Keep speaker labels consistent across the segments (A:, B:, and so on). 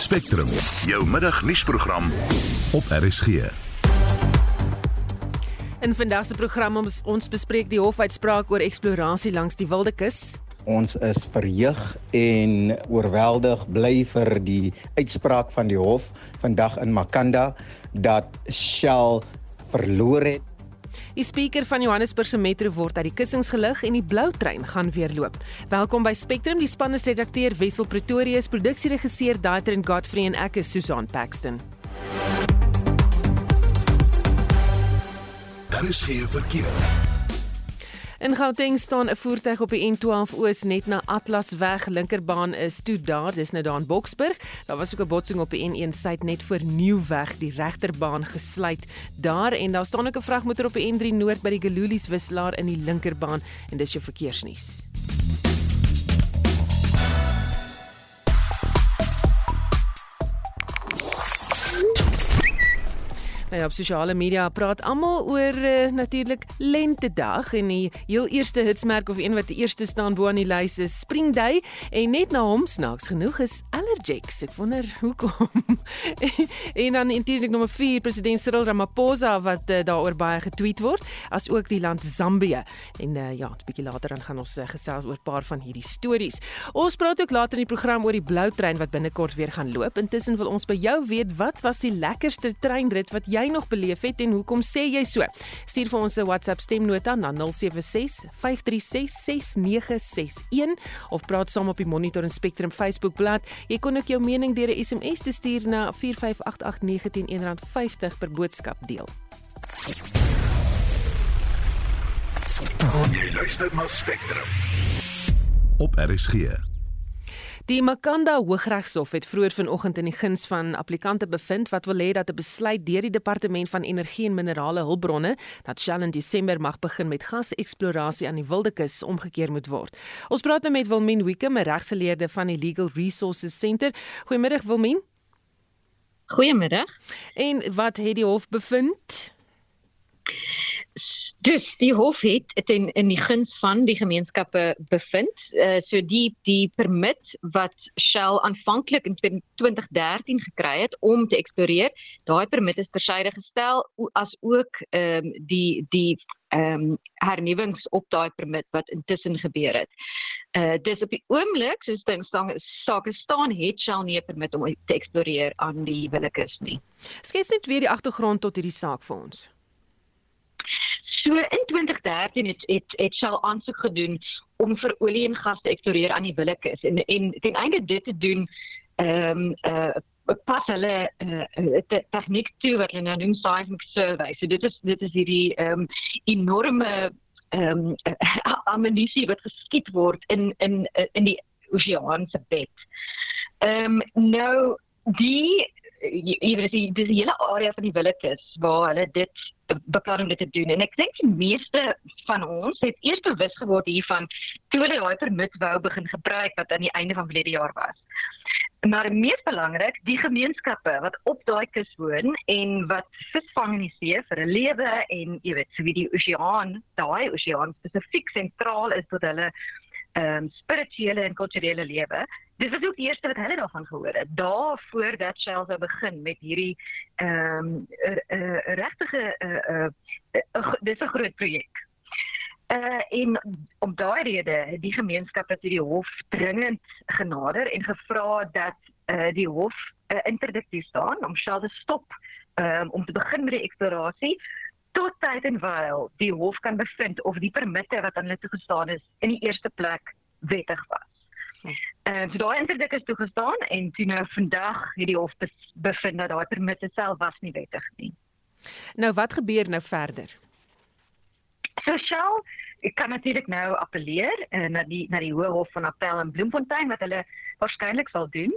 A: Spectrum, jou middagnuusprogram op RSG.
B: In vandag se program ons, ons bespreek die hofuitspraak oor eksplorasie langs die Wilde Kus.
C: Ons is verheug en oorweldig bly vir die uitspraak van die hof vandag in Makanda dat Shell verloor het
B: Die spreker van Johannesburg se metro word uit die kussings gelig en die blou trein gaan weer loop. Welkom by Spectrum, die span se redakteur Wessel Pretorius, produksieregisseur Daiter en Godfrey en ek is Susan Paxton.
A: Daar is geen verkeer.
B: In Gauteng staan 'n voertuig op die N12 Oos net na Atlasweg linkerbaan is toe daar, dis nou daar in Boksburg. Daar was ook 'n botsing op die N1 suid net voor Nieuwweg, die regterbaan gesluit daar en daar staan ook 'n vragmotor op die N3 noord by die Gelulies wisselaar in die linkerbaan en dis jou verkeersnuus. Nou ja, op sosiale media praat almal oor uh, natuurlik lentedag en die heel eerste hitsmerk of een wat die eerste staan bo aan die lys is Spring Day en net na hom snaaks genoeg is Allergex. Ek wonder hoekom. en dan natuurlik nommer 4 president Cyril Ramaphosa wat uh, daaroor baie getweet word, as ook die land Zambië. En uh, ja, 'n bietjie later dan gaan ons uh, gesels oor 'n paar van hierdie stories. Ons praat ook later in die program oor die blou trein wat binnekort weer gaan loop. Intussen wil ons by jou weet wat was die lekkerste treinrit wat jy jy nog beleef het en hoekom sê jy so? Stuur vir ons 'n WhatsApp stemnota na 076 536 6961 of praat saam op die Monitor en Spectrum Facebook bladsy. Jy kon ook jou mening deur 'n SMS te stuur na 4588919 R50 per boodskap deel.
A: Jy luister na Spectrum. Op RSG.
B: Die Makanda Hooggeregshof het vroeër vanoggend in die guns van applikante bevind wat wil hê dat 'n besluit deur die Departement van Energie en Minerale Hulpbronne dat Shell in Desember mag begin met gaseksplorasie aan die Wildekus omgekeer moet word. Ons praat nou met Wilmien Wickem, 'n regsgeleerde van die Legal Resources Center. Goeiemiddag Wilmien.
D: Goeiemiddag.
B: En wat het die hof bevind?
D: Dus die hof het dit in die guns van die gemeenskappe bevind. Uh, so die die permit wat Shell aanvanklik in 2013 gekry het om te eksploreer, daai permit is tersyde gestel as ook ehm um, die die ehm um, hernuwings op daai permit wat intussen gebeur het. Uh dis op die oomblik soos dit staan sake staan het Shell nie 'n permit om te eksploreer aan die Willekus nie.
B: Skets net weer die agtergrond tot hierdie saak vir ons.
D: So in 2013 het het het Shell aansoek gedoen om vir olie en gas te eksploreer aan die Willekeus en en ten einde dit te doen ehm um, uh pas hulle uh, tegniek toe wat hulle nou noem seismic survey. So dit is dit is hierdie ehm um, enorme ehm um, ammunisie wat geskiet word in in in die oseaanse bed. Ehm um, nou die jy weet dis die hele area van die Willekeus waar hulle dit beplan om dit te doen en ek dink die meeste van ons het eers bewus geword hiervan toe hulle daai permit wou begin gebruik wat aan die einde van verlede jaar was. Maar meer belangrik, die gemeenskappe wat op daai kus woon en wat visvang in die see vir 'n lewe en jy weet, so wie die oseaan, daai oseaan spesifiek sentraal is tot hulle ehm um, spirituele en kulturele lewe. Dis was ook die eerste wat hulle daarvan gehoor het. Daar voordat Shell sou begin met hierdie ehm um, regtige uh, uh, uh, dis 'n groot projek. Uh en om daai rede die gemeenskap het die hof dringend genader en gevra dat uh die hof 'n uh, interdikt toestaan om Shell te stop um, om te begin met die eksplorasie tot tyd en wyl die hof kan bevind of die permitte wat aan hulle toegestaan is in die eerste plek wettig was. En uh, so daai interdik is toegestaan en toe nou vandag het die hof bevind dat daai permitte self was nie wettig nie.
B: Nou wat gebeur nou verder?
D: So Shell ek kan natuurlik nou appeleer uh, na die na die Hoë Hof van Appel in Bloemfontein wat hulle waarskynlik sal doen.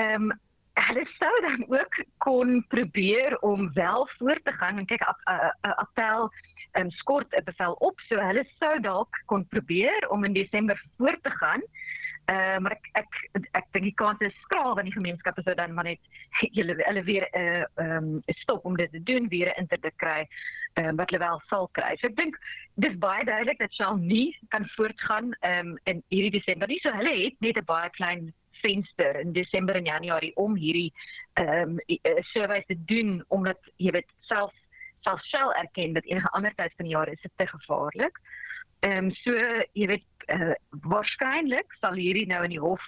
D: Ehm um, hulle sou dan ook kon probeer om wel voort te gaan en kyk 'n appel en skort 'n bevel op so hulle sou dalk kon probeer om in Desember voort te gaan. Uh, maar ek ek ek dink die kans is skraal want die gemeenskappe sou dan maar net hulle hulle weer uh, ehm um, stop om dit te doen weer 'n inter te kry um, wat hulle wel sal kry. So ek dink dis baie duidelik dat Shell nie kan voortgaan um, in hierdie Desember nie. So hulle het net 'n baie klein venster in Desember en Januarie om hierdie ehm um, surveys te doen omdat jy weet self self Shell erken dat enige ander tyd van die jaar is dit te gevaarlik. Ehm um, so jy weet uh, waarskynlik sal hierdie nou in die hof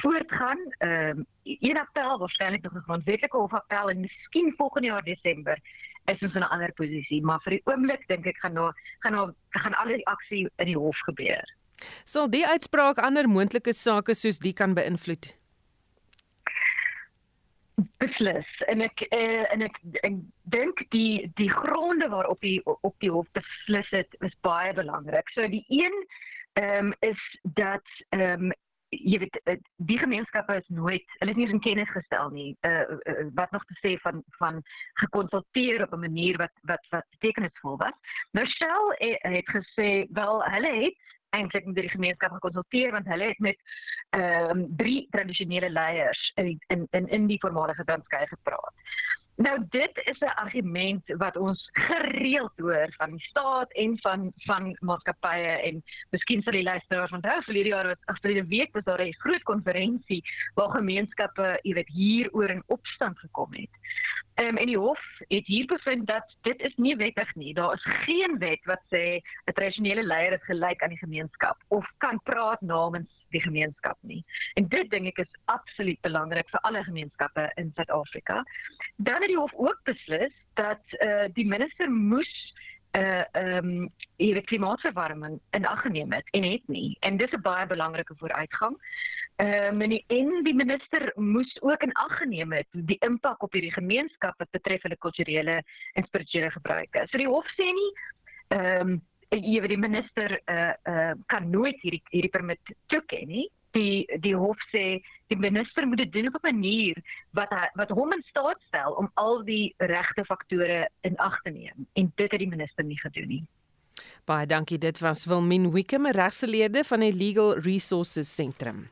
D: voortgaan. Ehm um, een appel waarskynlik nog 'n grondwetlike hofappel en miskien volgende jaar Desember is ons in 'n ander posisie, maar vir die oomblik dink ek gaan nou gaan nou gaan al die aksie in die hof gebeur.
B: Sal die uitspraak ander moontlike sake soos die kan beïnvloed?
D: beslis en ek uh, en ek, ek dink die die gronde waarop die op die hof beslis het is baie belangrik. So die een um, is dat ehm um, jy weet eh, die gemeenskappe is nooit hulle is nie in kennis gestel nie. Uh, uh wat nog te sê van van gekonsulteer op 'n manier wat wat wat betekenisvol was. Nou Shell het gesê wel hulle het eintlik met die gemeenskap gekonsulteer want hulle het met ehm um, drie tradisionele leiers in in in, in die voormalige Transkei gepraat. Nou dit is 'n argument wat ons gereeld hoor van die staat en van van maatskappye en miskien sal die luisteraars onthou vir hierdie jaar wat afgelope week was daar 'n groot konferensie waar gemeenskappe, jy weet, hieroor in opstand gekom het. Ehm um, en die hof het hier bevind dat dit is nie wettig nie. Daar is geen wet wat sê 'n tradisionele leier is gelyk aan die gemeenskap of kan praat namens die gemeenskap nie. En dit dink ek is absoluut belangrik vir alle gemeenskappe in Suid-Afrika. Dan het die hof ook beslis dat uh, die minister moes uh ehm um, hierdie klimaatsverwarming in ag geneem het en het nie en dis 'n baie belangrike vooruitgang. Ehm um, en die minister moes ook in ag geneem het die impak op hierdie gemeenskap wat betref hulle kulturele en spirituele gebruike. So die hof sê nie ehm um, weet die minister uh uh kan nooit hierdie hierdie permit toeken nie. Die die hof sê die minister moet dit doen op 'n manier wat wat hom in staat stel om al die regte faktore in ag te neem en dit het die minister nie gedoen nie.
B: Baie dankie dit was Wilmin Wickham regsgeleerde van die Legal Resources Centrum.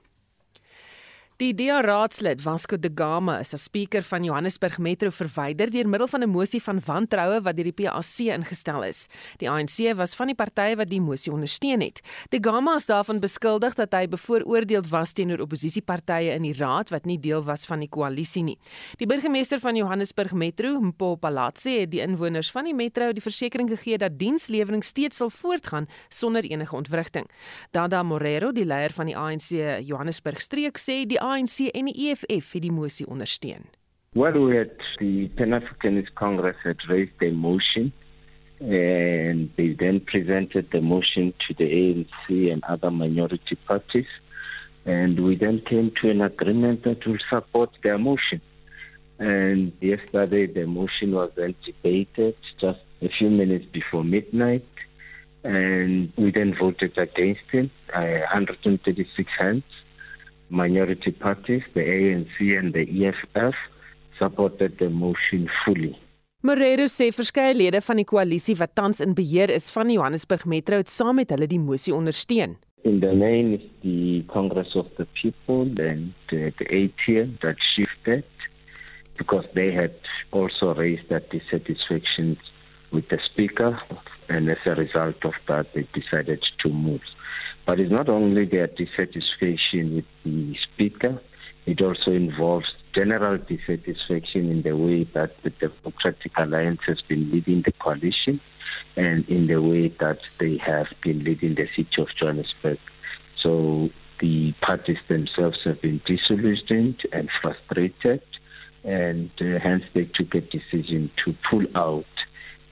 B: Die DA-raadslid Vasco da Gama is as spreker van Johannesburg Metro verwyder deur middel van 'n mosie van wantroue wat deur die PAC ingestel is. Die ANC was van die partye wat die mosie ondersteun het. Da Gama is daarvan beskuldig dat hy bevooroordeeld was teenoor oppositiepartye in die raad wat nie deel was van die koalisie nie. Die burgemeester van Johannesburg Metro, Mpo Palatsi, het die inwoners van die metro die versekering gegee dat dienslewering steeds sal voortgaan sonder enige ontwrigting. Dada Morero, die leier van die ANC Johannesburg streek, sê die ANC en die EFF het die mosie ondersteun.
E: Well, we had the Pan-Africanist Congress had raised a motion and they then presented the motion to the ANC and other minority parties and we then came to an agreement that will support their motion. And yesterday the motion was then debated just a few minutes before midnight and we then voted against it, uh, 136 hands minority parties, the ANC and the EFF, supported the motion fully.
B: Morero sê verskeie lede van die koalisie wat tans in beheer is van Johannesburg Metro het saam met hulle die mosie ondersteun.
E: In the main is the Congress of the People and the, the ATM that shifted because they had also raised that dissatisfaction with the speaker and as a result of that they decided to move. But it's not only their dissatisfaction with the speaker, it also involves general dissatisfaction in the way that the Democratic Alliance has been leading the coalition and in the way that they have been leading the city of Johannesburg. So the parties themselves have been disillusioned and frustrated, and uh, hence they took a decision to pull out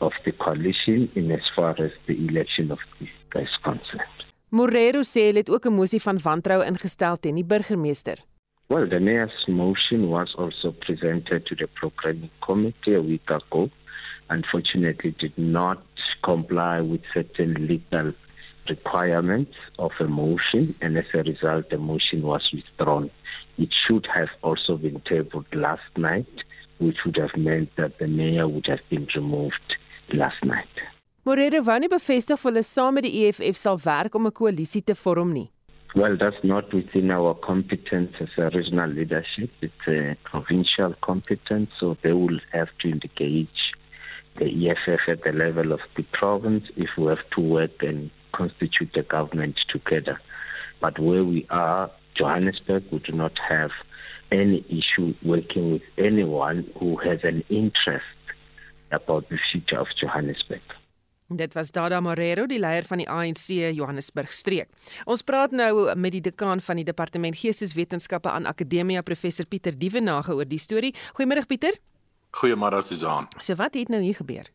E: of the coalition in as far as the election of the is concerned.
B: Morero sê hy het ook 'n mosie van wantroue ingestel teen die burgemeester.
E: Well, the mayor's motion was also presented to the programming committee a week ago. Unfortunately, did not comply with certain legal requirements of a motion, and as a result, the motion was withdrawn. It should have also been tabled last night, which would have meant that the mayor would have been removed last night.
B: Morero wou nie bevestig of hulle saam met die EFF sal werk om 'n koalisie te vorm nie.
E: Well, that's not within our competence as a regional leadership. It's a provincial competence, so they will have to engage the EFF at the level of the province if we have to work and constitute the government together. But where we are Johannesburg. We do not have any issue working with anyone who has an interest about the future of Johannesburg.
B: Dit was Dada Marero, die leier van die ANC Johannesburg streek. Ons praat nou met die dekaan van die Departement Geesteswetenskappe aan Akademia, professor Pieter Dievenage oor die storie. Goeiemôre Pieter.
F: Goeiemôre Susan.
B: So wat het nou hier gebeur?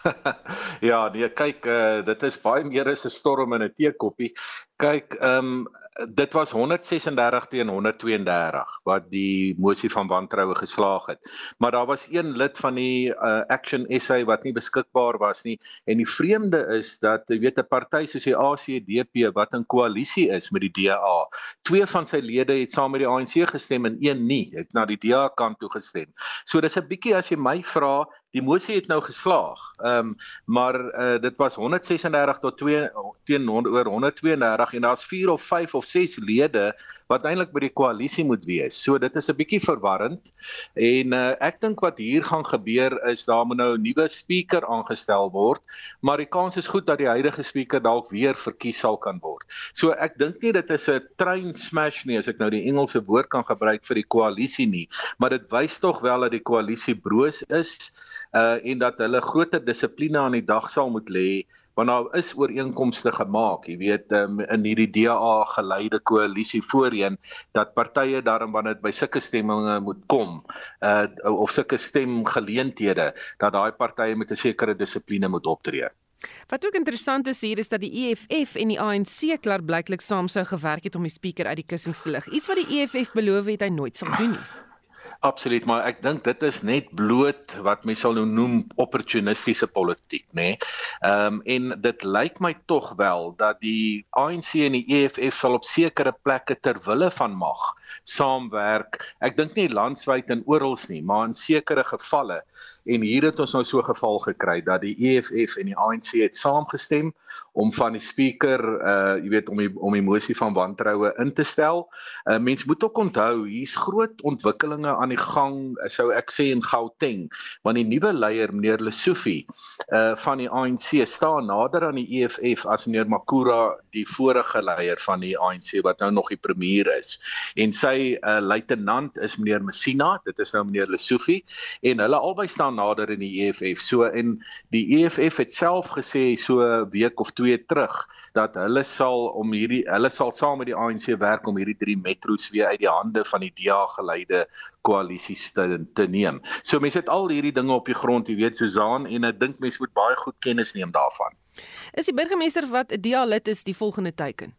F: ja, nee, kyk, uh, dit is baie meer as 'n storm in 'n teekoppie. Kyk, ehm um, dit was 136 teen 132 wat die mosie van wantroue geslaag het. Maar daar was een lid van die uh, Action SA wat nie beskikbaar was nie en die vreemde is dat jy weet 'n party soos die ACDP wat in koalisie is met die DA, twee van sy lede het saam met die ANC gestem en een nie, het na die DA kant toe gestem. So dis 'n bietjie as jy my vra, die mosie het nou geslaag. Ehm um, maar uh, dit was 136 tot 2 teen oor 132 en daar's 4 of 5 of 6 lede wat eintlik by die koalisie moet wees. So dit is 'n bietjie verwarrend. En uh, ek dink wat hier gaan gebeur is daar moet nou 'n nuwe spreker aangestel word, maar die kans is goed dat die huidige spreker dalk weer verkies sal kan word. So ek dink nie dit is 'n train smash nie as ek nou die Engelse woord kan gebruik vir die koalisie nie, maar dit wys tog wel dat die koalisie broos is uh en dat hulle groter dissipline aan die dag sal moet lê want daar is ooreenkomste gemaak, jy weet um, in hierdie DA geleide koalisie voorheen dat partye daarom wanneer dit by sulke stemminge moet kom, uh of sulke stemgeleenthede dat daai partye met 'n sekere dissipline moet optree.
B: Wat ook interessant is hier is dat die EFF en die ANC klaar blyklik saam sou gewerk het om die spreker uit die kussings te lig. Iets wat die EFF beloof het hy nooit sal doen nie.
F: Absoluut, maar ek dink dit is net bloot wat mense sal nou noem opportunistiese politiek, nê. Nee? Ehm um, en dit lyk my tog wel dat die ANC en die EFF sal op sekere plekke ter wille van mag saamwerk. Ek dink nie landwyd en oral nie, maar in sekere gevalle. En hier het ons nou so geval gekry dat die EFF en die ANC het saamgestem om van die speaker uh jy weet om die om die mosie van wantroue in te stel. Uh mens moet ook onthou hier's groot ontwikkelinge aan die gang, sou ek sê in Gauteng, want die nuwe leier meneer Lesofie uh van die ANC staan nader aan die EFF as meneer Makura die vorige leier van die ANC wat nou nog die premier is. En sy uh luitenant is meneer Messina, dit is nou meneer Lesofie en hulle albei staan nader in die EFF. So en die EFF het self gesê so 'n week of 2 terug dat hulle sal om hierdie hulle sal saam met die ANC werk om hierdie drie metro's weer uit die hande van die DA geleide koalisies te, te neem. So mense het al hierdie dinge op die grond, jy weet Susan en ek dink mense moet baie goed kennis neem daarvan.
B: Is die burgemeester wat DA lid is die volgende teken?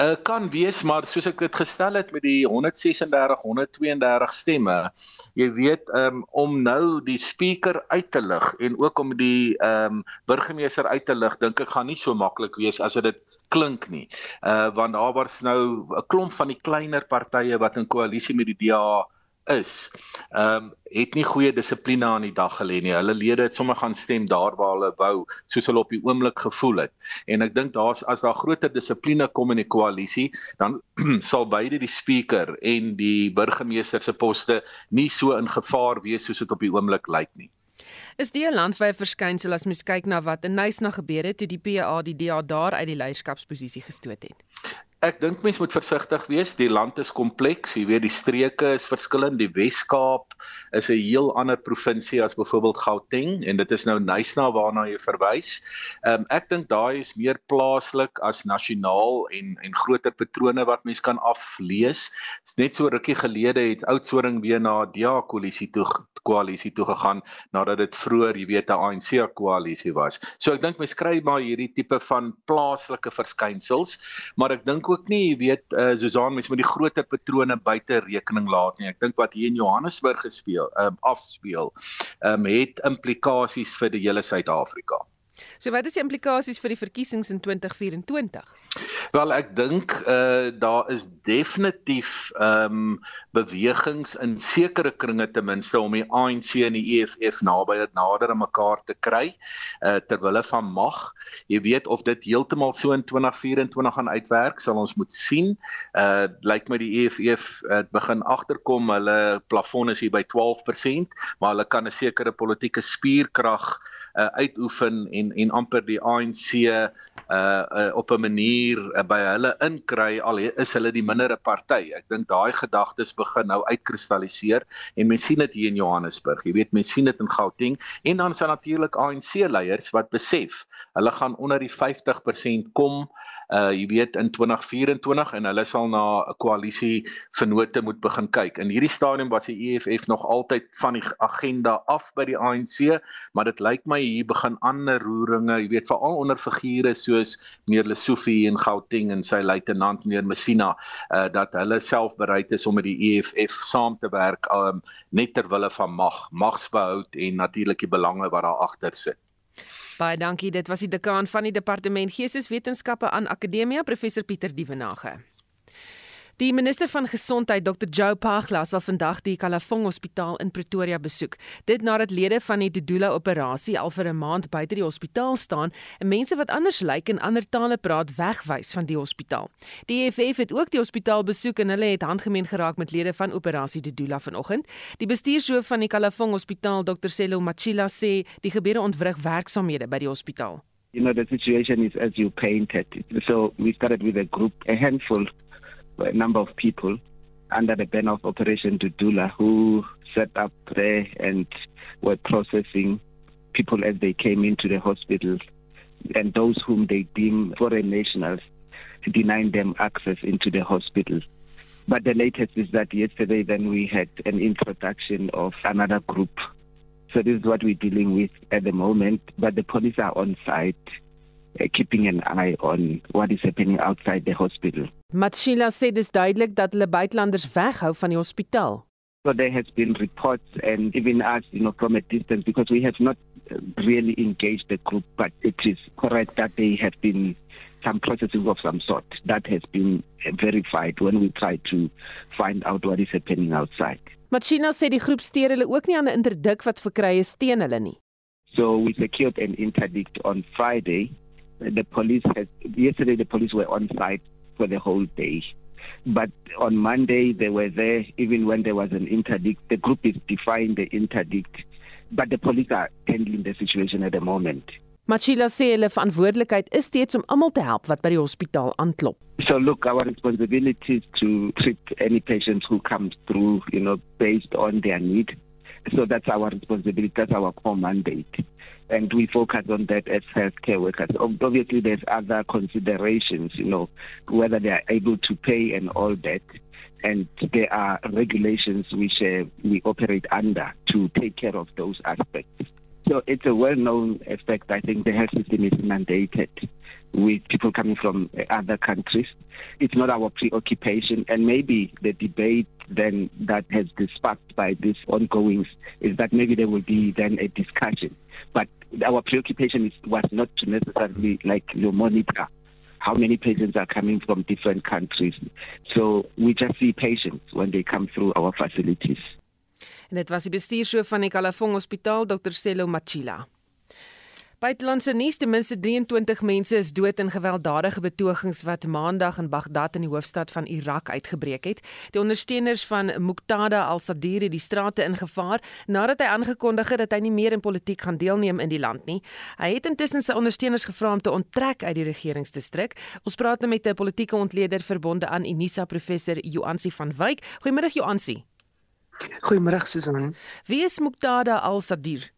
F: Uh, kan wees maar soos ek dit gestel het met die 136 132 stemme jy weet um, om nou die speaker uit te lig en ook om die um, burgemeester uit te lig dink ek gaan nie so maklik wees as dit klink nie. Uh want daar was nou 'n klomp van die kleiner partye wat in koalisie met die DA is, ehm um, het nie goeie dissipline aan die dag gelê nie. Hulle lede het sommer gaan stem daar waar hulle wou, soos hulle op die oomblik gevoel het. En ek dink daar's as daar groter dissipline kom in die koalisie, dan sal beide die speaker en die burgemeester se poste nie so in gevaar wees soos dit op die oomblik lyk nie.
B: Is die landwyse verskynsel as mens kyk na wat in Nysna gebeur het toe die PA die DA daar uit die leierskapsposisie gestoot het?
F: Ek dink mens moet versigtig wees. Die land is kompleks. Jy weet die streke is verskillend. Die Wes-Kaap is 'n heel ander provinsie as byvoorbeeld Gauteng en dit is nou Nysna waarna jy verwys. Ehm um, ek dink daai is meer plaaslik as nasionaal en en groter patrone wat mens kan aflees. Dit's net so rukkie gelede het Oudtshoorn weer na DA koalisie toe koalisie toe gegaan nadat dit vroeër, jy weet, 'n ANC koalisie was. So ek dink mens kry maar hierdie tipe van plaaslike verskynsels, maar ek dink ook nie, jy weet, uh, Susan, mens moet die groter patrone buite rekening laat nie. Ek dink wat hier in Johannesburg gespeel, um, afspeel, um, het implikasies vir die hele Suid-Afrika.
B: So wat is die implikasies vir die verkiesings in 2024?
F: Wel ek dink eh uh, daar is definitief ehm um, bewegings in sekere kringe ten minste om die ANC en die EFF naby nader aan mekaar te kry eh uh, ter wille van mag. Jy weet of dit heeltemal so in 2024 gaan uitwerk, sal ons moet sien. Eh uh, lyk my die EFF uh, begin agterkom, hulle plafon is hier by 12%, maar hulle kan 'n sekere politieke spierkrag uh, uitoefen en en amper die ANC uh, uh op 'n manier uh, by hulle inkry al is hulle die mindere party. Ek dink daai gedagtes begin nou uitkristalliseer en mens sien dit hier in Johannesburg. Jy weet mens sien dit in Gauteng en dan is daar natuurlik ANC leiers wat besef hulle gaan onder die 50% kom uh jy weet in 2024 en hulle sal na 'n koalisie vennote moet begin kyk. In hierdie stadium was die EFF nog altyd van die agenda af by die ANC, maar dit lyk my hier begin ander roeringe, jy weet veral onder figure soos meneer Lesofie en Gauteng en sy luitenant meneer Messina uh dat hulle self bereid is om met die EFF saam te werk um net ter wille van mag, magsbehoud en natuurlik die belange wat daar agter sit.
B: Baie dankie. Dit was die dekaan van die departement Geesteswetenskappe aan Akademia, professor Pieter Dievenage. Die minister van gesondheid Dr Joe Pagla sal vandag die Kalafong Hospitaal in Pretoria besoek. Dit nadat lede van die Dudula operasie al vir 'n maand buite die hospitaal staan en mense wat anders lyk en ander tale praat wegwys van die hospitaal. Die EFF het ook die hospitaal besoek en hulle het handgemeen geraak met lede van operasie Dudula vanoggend. Die bestuurshoof van die Kalafong Hospitaal Dr Selo Machila sê die gebeure ontwrig werksamehede by die hospitaal.
G: You know the situation is as you painted. So we started with a group, a handful a number of people under the banner of Operation Dudula who set up there and were processing people as they came into the hospital and those whom they deem foreign nationals, denying them access into the hospital. But the latest is that yesterday then we had an introduction of another group. So this is what we're dealing with at the moment. But the police are on site uh, keeping an eye on what is happening outside the hospital.
B: Machila sê dis duidelik dat hulle buitelanders weghou van die hospitaal.
G: So there has been reports and even us, you know, from a distance because we have not really engaged the group, but it is correct that they have been some processing of some sort that has been verified when we try to find out what is happening outside.
B: Machina sê die groep steur hulle ook nie aan 'n interdik wat verkry is teen hulle nie.
G: So we secured an interdict on Friday the police had yesterday the police were on site for the whole day but on monday they were there even when there was an interdict the group is defying the interdict but the police are handling the situation at the moment
B: Machila sê hulle verantwoordelikheid is steeds om almal te help wat by die hospitaal aanklop.
G: So look our responsibility is to treat any patients who come through you know based on their need. So that's our responsibility that's our core mandate. and we focus on that as healthcare workers. Obviously, there's other considerations, you know, whether they are able to pay and all that. And there are regulations which uh, we operate under to take care of those aspects. So it's a well-known aspect. I think the health system is mandated with people coming from uh, other countries. It's not our preoccupation, and maybe the debate then that has been sparked by this ongoings is that maybe there will be then a discussion. But our preoccupation is, was not to necessarily like you monitor how many patients are coming from different countries. So we just see patients when they come through our facilities.
B: En dit was die bestuurshoof van die Kalafong Hospitaal Dr. Selo Machila. Buitelandse nuus: Ten minste 23 mense is dood in gewelddadige betogings wat Maandag in Baghdad in die hoofstad van Irak uitgebreek het. Die ondersteuners van Muqtada al-Sadr het die strate ingevaar nadat hy aangekondig het dat hy nie meer in politiek gaan deelneem in die land nie. Hy het intussen sy ondersteuners gevra om te onttrek uit die regeringsdistrik. Ons praat nou met 'n politieke ontleder verbonde aan Unisa professor Joansi van Wyk. Goeiemôre Joansi.
H: Goeiemôre Susan.
B: Wie is Muqtada al-Sadr?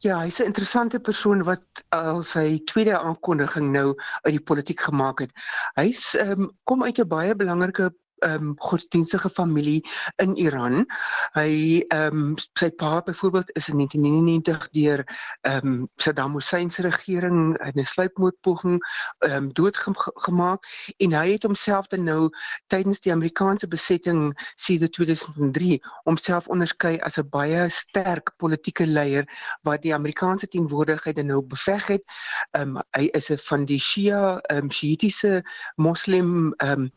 H: Ja, hy's 'n interessante persoon wat al sy tweede aankondiging nou uit die politiek gemaak het. Hy's um, kom uit 'n baie belangrike um, godsdienstige familie in Iran. Hy ehm um, sy pa byvoorbeeld is in 1999 deur ehm um, Saddam Hussein se regering in 'n sluipmoordpoging ehm um, doodgemaak en hy het homself dan nou tydens die Amerikaanse besetting sedert 2003 homself onderskei as 'n baie sterk politieke leier wat die Amerikaanse teenwoordigheid dan nou beveg het. Ehm um, hy is 'n van die Shia ehm um, Shiitiese moslim ehm um,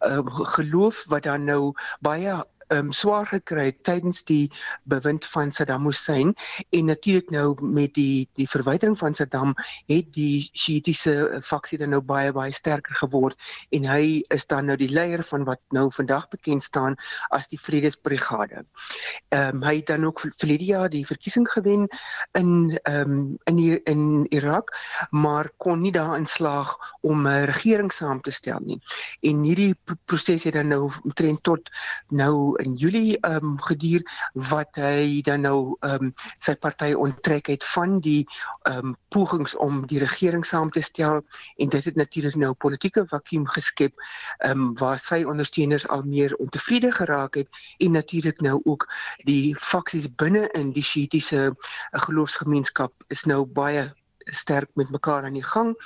H: uh, geloof wat dan nou baie um, swaar gekry tydens die bewind van Saddam Hussein en natuurlik nou met die die verwydering van Saddam het die Shiitiese faksie dan nou baie baie sterker geword en hy is dan nou die leier van wat nou vandag bekend staan as die Vredesbrigade. Ehm um, hy het dan ook vir Lydia die verkiesing gewen in ehm um, in die, in Irak, maar kon nie daarin slaag om 'n regering saam te stel nie. En hierdie proses het dan nou omtrent tot nou in Julie ehm um, geduur wat hy dan nou ehm um, sy party onttrek het van die ehm um, pogings om die regering saam te stel. En dit het natuurlik nou politieke vakuum geskep ehm um, waar sy ondersteuners al meer ontevrede geraak het en natuurlik nou ook die faksies binne in die Shiitiese geloofsgemeenskap is nou baie sterk met mekaar aan die gang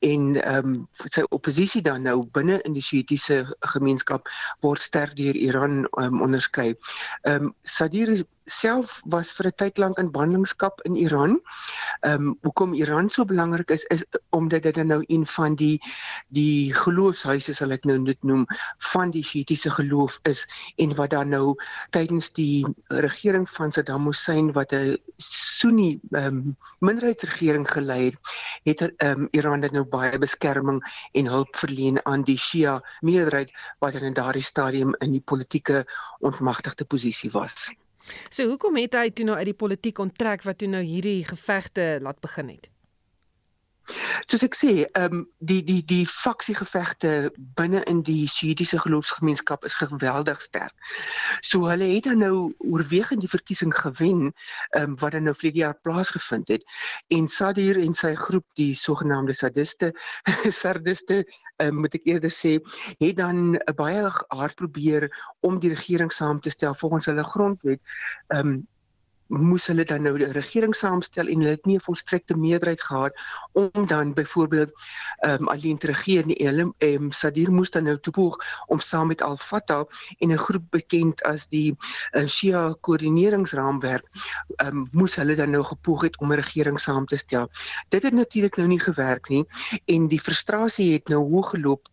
H: en ehm um, sy oppositie dan nou binne in die Shiitiese gemeenskap word sterk deur Iran um, onderskei. Ehm um, Sadir self was vir 'n tyd lank in ballingskap in Iran. Ehm um, hoekom Iran so belangrik is is omdat dit nou een van die die geloofshuise sal ek nou net noem van die Shiitiese geloof is en wat dan nou tydens die regering van Saddam Hussein wat 'n Sunni ehm um, minderheidsregering gelei het, het ehm um, Iran dit nou baie beskerming en hulp verleen aan die Shia meerderheid wat in daardie stadium in die politieke ontmagtigde posisie was.
B: So hoekom het hy toe nou uit die politiek onttrek wat toe nou hierdie gevegte laat begin het?
H: Soos ek sê, ehm um, die die die faksiegevegte binne in die Shiitiese geloofsgemeenskap is geweldig sterk. So hulle het dan nou oorwegend die verkiesing gewen, ehm um, wat dan nou vir die jaar plaasgevind het. En Sadir en sy groep, die sogenaamde sadiste, sardiste, ehm um, moet ek eerder sê, het dan baie hard probeer om die regering saam te stel volgens hulle grondwet. Ehm um, moes hulle dan nou 'n regering saamstel en hulle het nie 'n volstrekte meerderheid gehad om dan byvoorbeeld ehm um, alleen te regeer nie. Hulle ehm um, Sadir moes dan nou toepoog om saam met Al-Fatah en 'n groep bekend as die uh, Shia koördineringsraamwerk ehm um, moes hulle dan nou gepoog het om 'n regering saam te stel. Dit het natuurlik nou nie gewerk nie en die frustrasie het nou hoog geloop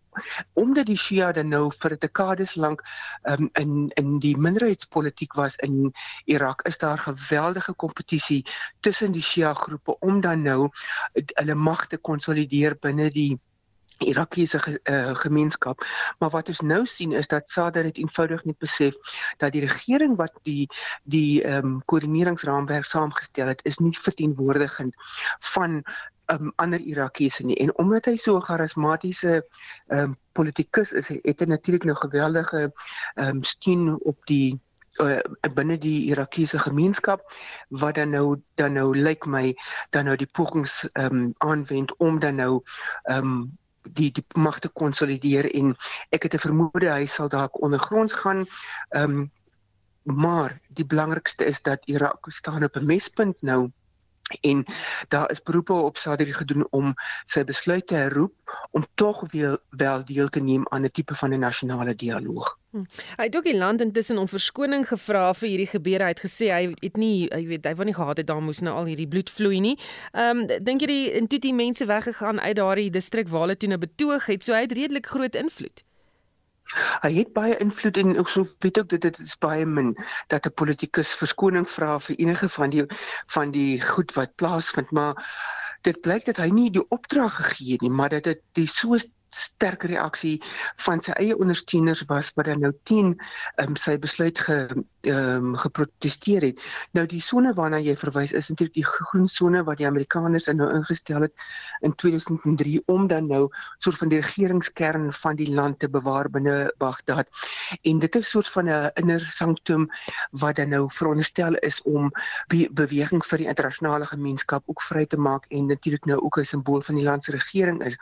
H: omdat die Shia dan nou vir dekades lank um, in in die minderheidspolitiek was in Irak is daar geweldige kompetisie tussen die Shia groepe om dan nou hulle mag te konsolideer binne die Irakiese ge, uh, gemeenskap. Maar wat ons nou sien is dat Sadr het eenvoudig net besef dat die regering wat die die ehm um, koördineringsraamwerk saamgestel het, is nie verteenwoordigend van um, ander Irakiese nie. En omdat hy so 'n charismatiese um, politikus is, het hy natuurlik nou geweldige um, steun op die uh, binne die Irakiese gemeenskap wat dan nou dan nou lyk like my dan nou die pogings um, aanwend om dan nou um, die die magte konsolideer. En ek het 'n vermoede hy sal dalk ondergronds gaan. Um, maar die belangrikste is dat Irak staan op 'n mespunt nou en daar is beroepe op Sadri gedoen om sy besluit te herroep om tog weer wel deel te neem aan 'n tipe van 'n nasionale dialoog.
B: Hm. Hy het ook die land intussen om verskoning gevra vir hierdie gebeure. Hy het gesê hy het nie hy weet hy wou nie gehad het daar moes nou al hierdie bloed vloei nie. Ehm um, dink jy die intuïtie die mense weggegaan uit daardie distrik waar hulle toe nou betoog het, so hy het redelik groot invloed.
H: Hy het baie invloed en ek sou weet ook dit dit is baie min dat 'n politikus verskoning vra vir enige van die van die goed wat plaasvind, maar dit blyk dat hy nie die opdrag gegee het nie, maar dat dit die so sterk reaksie van sy eie ondersteuners was wat dan nou teen um, sy besluit ge um, geprotesteer het. Nou die sone waarna jy verwys is natuurlik die groen sone wat die Amerikaners nou ingestel het in 2003 om dan nou soort van die regeringskern van die land te bewaar binne Baghdad. En dit is soort van 'n inner sanctum wat dan nou veronderstel is om be beweging vir die internasionale gemeenskap ook vry te maak en natuurlik nou ook 'n simbool van die land se regering is.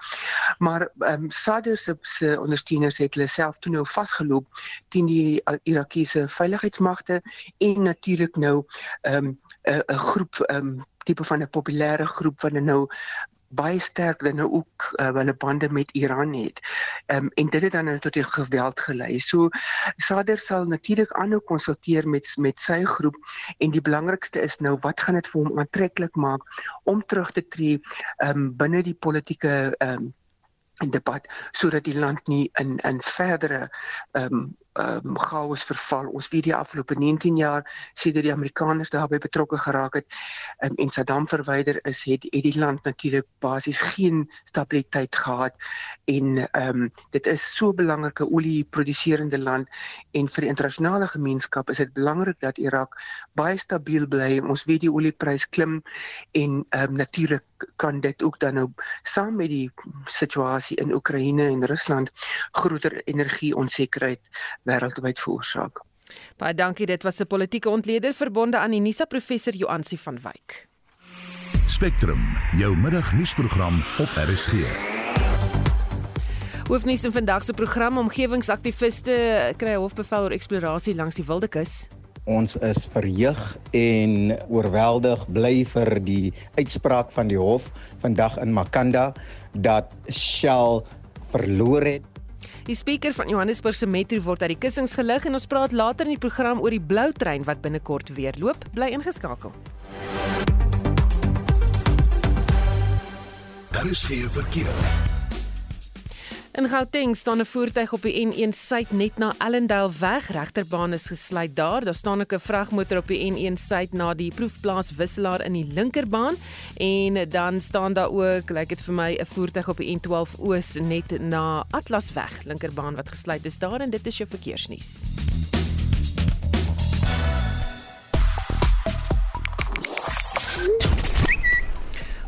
H: Maar ehm um, Sadr se ondersteuners het hulle self toe nou vasgeloop teen die Irakiese veiligheidsmagte en natuurlik nou ehm um, 'n 'n groep um, tipe van 'n populêre groep wat nou baie sterk dan nou ook uh, hulle bande met Iran het. Ehm um, en dit het dan nou tot die geweld gelei. So Sadr sal natuurlik aanhou konsulteer met met sy groep en die belangrikste is nou wat gaan dit vir hom aantreklik maak om terug te tree ehm um, binne die politieke ehm um, debat sodat die land nie in in verdere ehm um, um, chaos verval. Ons weet die afgelope 19 jaar sedert die Amerikaners daarbey betrokke geraak het um, en Saddam verwyder is, het, het die land natuurlik basies geen stabiliteit gehad en ehm um, dit is so 'n belangrike olieproduserende land en vir die internasionale gemeenskap is dit belangrik dat Irak baie stabiel bly. Ons weet die olieprys klim en ehm um, natuurlik kan dit ook dan nou saam met die situasie in Oekraïne en Rusland groter energie-onsekerheid wêreldwyd veroorsaak.
B: Baie dankie, dit was 'n politieke ontleder verbonde aan die Nisa professor Joansi van Wyk.
A: Spectrum, jou middagnuusprogram op RSG.
B: Hoofnuus in vandag se program omgewingsaktiviste kry hofbevel oor eksplorasie langs die Wildekus.
C: Ons is verheug en oorweldig bly vir die uitspraak van die hof vandag in Makanda dat Shell verloor het.
B: Die spreker van Johannesburg se metro word uit die kussings gelig en ons praat later in die program oor die blou trein wat binnekort weer loop. Bly ingeskakel.
A: Daar is geen verkeer.
B: In Gauteng staan 'n voertuig op die N1 suid net na Ellendale weg. Regterbaan is gesluit daar. Daar staan ook 'n vragmotor op die N1 suid na die proefplaas wisselaar in die linkerbaan en dan staan daar ook, lyk dit vir my, 'n voertuig op die N12 oos net na Atlasweg, linkerbaan wat gesluit is daar en dit is jou verkeersnuus.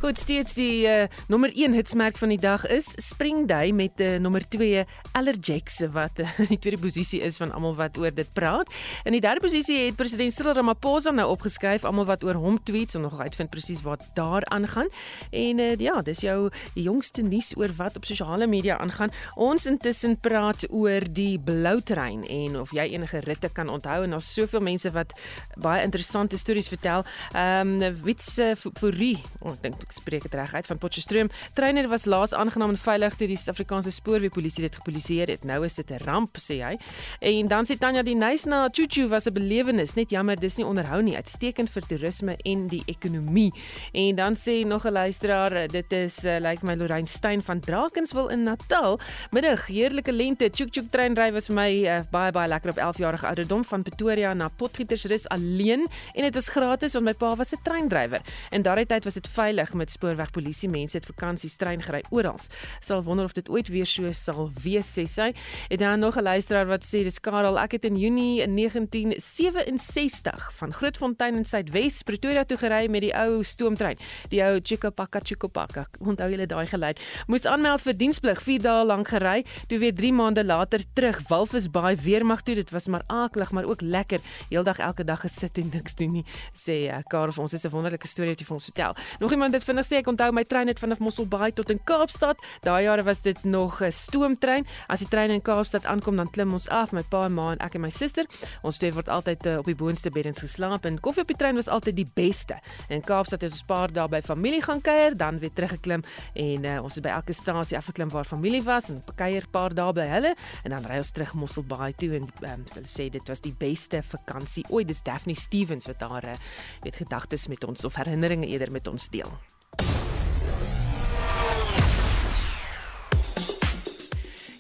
B: Goed, steeds die uh, nommer 1 hitsmerk van die dag is Spring Day met die uh, nommer 2 Allergex wat uh, in die tweede posisie is van almal wat oor dit praat. In die derde posisie het president Cyril Ramaphosa nou opgeskryf almal wat oor hom tweets om nog uitvind presies wat daar aangaan. En uh, ja, dis jou jongste nuus oor wat op sosiale media aangaan. Ons intussen praat oor die blou trein en of jy enige ritte kan onthou en daar's soveel mense wat baie interessante stories vertel. Ehm um, Wits uh, Fourie, oh, ek dink spreek dit reg uit van Potchefstroom. Treiner was laas aangenaam en veilig toe die Suid-Afrikaanse spoorweë-polisie dit gepoliseer het. Nou is dit 'n ramp, sê hy. En dan sê Tanya die nice na Chuchu was 'n belewenis, net jammer dis nie onderhou nie, uitstekend vir toerisme en die ekonomie. En dan sê nog 'n luisteraar, dit is uh, lyk like my Lorraine Stein van Drakenswil in Natal. Middag, heerlike lente. Chuchu treinry was vir my uh, baie baie lekker op 11 jarige ouderdom van Pretoria na Potgietersrus alleen en dit was gratis want my pa was 'n treindrywer. En daardie tyd was dit veilig met spoorwegpolisie mense het vakansies trein gery oral. Sal wonder of dit ooit weer so sal wees sê sy. En dan nog 'n luisteraar wat sê dis Karel, ek het in Junie 1967 van Grootfontein in Suidwes Pretoria toe gery met die ou stoomtrein. Die ou Chikopaka Chikopaka. Onthou julle daai geluid? Moes aanmeld vir diensplig 4 dae lank gery, toe weer 3 maande later terug Walvisbaai weermag toe. Dit was maar aaklig, maar ook lekker. Heeldag elke dag gesit en niks doen nie. Sê uh, Karel, ons is 'n wonderlike storie wat jy vir ons vertel. Nog iemand dit vinnig sê ek onthou my trein het vanaf Mosselbaai tot in Kaapstad. Daai jare was dit nog 'n stoomtrein. As die trein in Kaapstad aankom, dan klim ons af, my pa en ma en ek en my suster. Ons twee word altyd uh, op die boonste beddens geslaap en koffie op die trein was altyd die beste. In Kaapstad het ons 'n paar dae by familie gaan kuier, dan weer teruggeklim en uh, ons het by elke stasie afgeklim waar familie was en kuier 'n paar dae by hulle en dan ry ons terug Mosselbaai toe en um, hulle sê dit was die beste vakansie ooit. Dis Daphne Stevens wat daar uh, weet gedagtes met ons of herinneringe eerder met ons deel.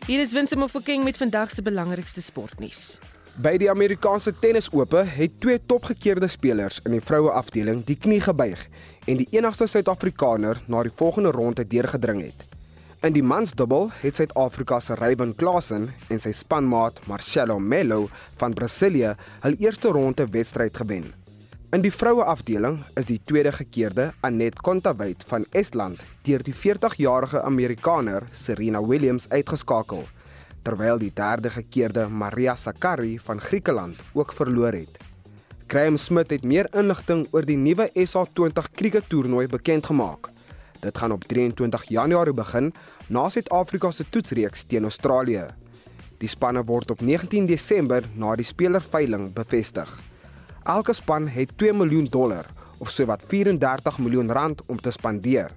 B: Hier is Winsome of King met vandag se belangrikste sportnuus.
I: By die Amerikaanse Tennisope het twee topgekeerde spelers in die vroue afdeling die knie gebuig en die enigste Suid-Afrikaner na die volgende ronde deurgedring het. In die mansdubbel het Suid-Afrika se Ryan Klassen en sy spanmaat Marcelo Melo van Brasilië hul eerste ronde wedstryd gewen. In die vroue afdeling is die tweede gekeerde Anet Kontaveit van Estland deur die 40-jarige Amerikaner Serena Williams uitgeskakel, terwyl die derde gekeerde Maria Sakkari van Griekeland ook verloor het. Graham Smith het meer inligting oor die nuwe SA20 krieket toernooi bekend gemaak. Dit gaan op 23 Januarie begin na Suid-Afrika se toetsreeks teen Australië. Die spanne word op 19 Desember na die spelerveiling bevestig. Elke span het 2 miljoen dollar of sowat 34 miljoen rand om te spandeer.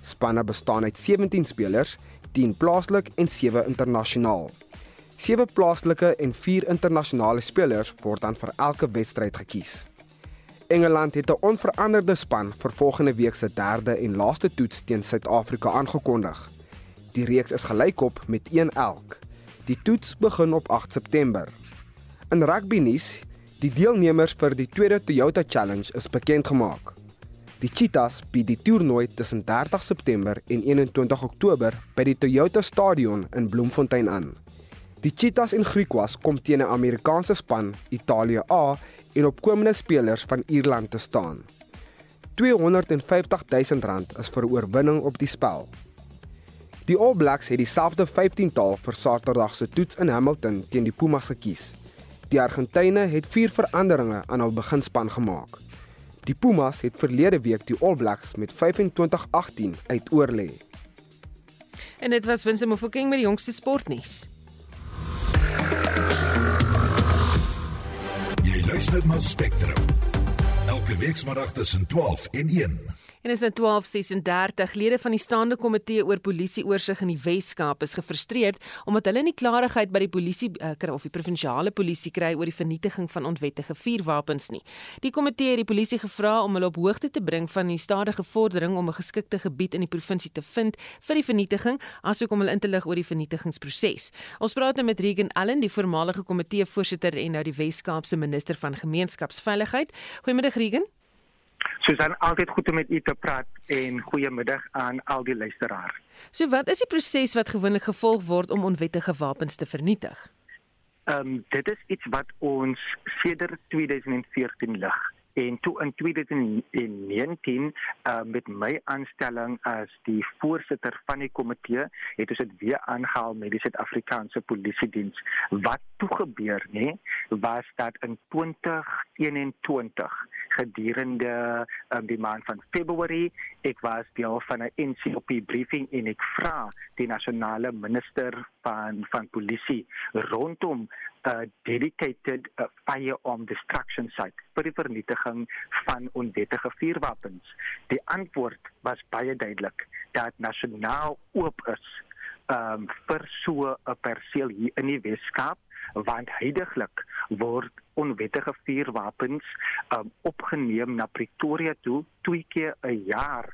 I: Spanne bestaan uit 17 spelers, 10 plaaslik en 7 internasionaal. 7 plaaslike en 4 internasionale spelers word dan vir elke wedstryd gekies. Engeland het 'n onveranderde span vir volgende week se derde en laaste toets teen Suid-Afrika aangekondig. Die reeks is gelykop met 1 elk. Die toets begin op 8 September. In rugby nuus, die deelnemers vir die tweede Toyota Challenge is bekend gemaak. Die Cheetahs bied die toernooi tussen 30 September en 21 Oktober by die Toyota Stadion in Bloemfontein aan. Die Cheetahs en Griquas kom teen 'n Amerikaanse span, Italië A, en opkomende spelers van Ierland te staan. 250 000 rand is vir oorwinning op die spel. Die All Blacks het dieselfde 15-tal vir Saterdag se toets in Hamilton teen die Pumas gekies. Die Argentyne het vier veranderinge aan hul beginspan gemaak. Die Pumas het verlede week die All Blacks met 25-18 uitoorlê.
B: En dit was Winston Mofokeng met die jongste sportnuus.
A: Jy luister na Spectrum. Elke week saterdag tussen 12 en 1.
B: En is nou 12:36 lede van die staande komitee oor polisieoorsig in die Wes-Kaap is gefrustreerd omdat hulle nie klarigheid by die polisie uh, of die provinsiale polisie kry oor die vernietiging van onwettige vuurwapens nie. Die komitee het die polisie gevra om hulle op hoogte te bring van die stadige vordering om 'n geskikte gebied in die provinsie te vind vir die vernietiging, asook om hulle in te lig oor die vernietigingsproses. Ons praat nou met Regan Allen, die voormalige komitee-voorsitter en nou die Wes-Kaap se minister van gemeenskapsveiligheid. Goeiemiddag Regan.
J: Susan, altyd goed om met u te praat en goeiemiddag aan al die luisteraars.
B: So wat is die proses wat gewoonlik gevolg word om onwettige wapens te vernietig?
J: Ehm um, dit is iets wat ons sedert 2014 lig en toe in 2019 uh, met my aanstelling as die voorsitter van die komitee het ons dit weer aangehaal met die Suid-Afrikaanse Polisie Diens. Wat toe gebeur nê was dat in 2021 gedurende um, die maand van Februarie ek was deel van 'n NCOP briefing en ek vra die nasionale minister van van polisie rondom 'n uh, dedicated uh, firearm destruction site vir die vernietiging van onwettige vuurwapens. Die antwoord was baie duidelik dat nasionaal oop is um, vir so 'n perseel hier in die Weskaap want heidaglik word onwettige vuurwapens um, opgeneem na Pretoria toe twee keer 'n jaar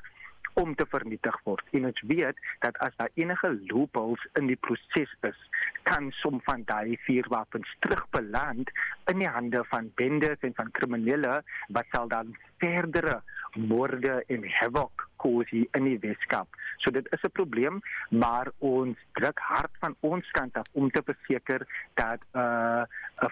J: om te vernietig word. En ons weet dat as daar enige loopholes in die proses is, kan som van daai vuurwapens terugbeland in die hande van bendes en van kriminele wat sal dan verdere moorde en havoc cause hier in die Weskaap. So dit is 'n probleem, maar ons druk hard van ons kant af om te verseker dat 'n uh,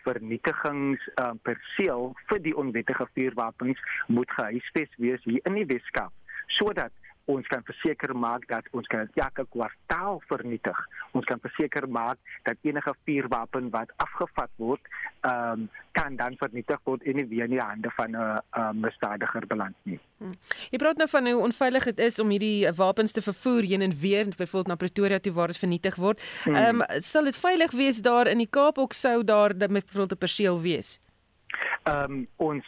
J: vernietigings uh, perseel vir die onwettige vuurwapens moet gehuisves wees hier in die Weskaap sodat ons kan verseker maak dat ons kan elke kwartaal vernietig. Ons kan verseker maak dat enige vuurwapen wat afgevat word, ehm um, kan dan vernietig word en nie weer in die hande van 'n uh, uh, misdadiger beland nie.
B: Hmm. Jy praat nou van hoe onveilig dit is om hierdie wapens te vervoer heen en weer, byvoorbeeld na Pretoria toe waar dit vernietig word. Hmm. Ehm um, sal dit veilig wees daar in die Kaap ook sou daar dat byvoorbeeld 'n perseel wees?
J: Ehm um, ons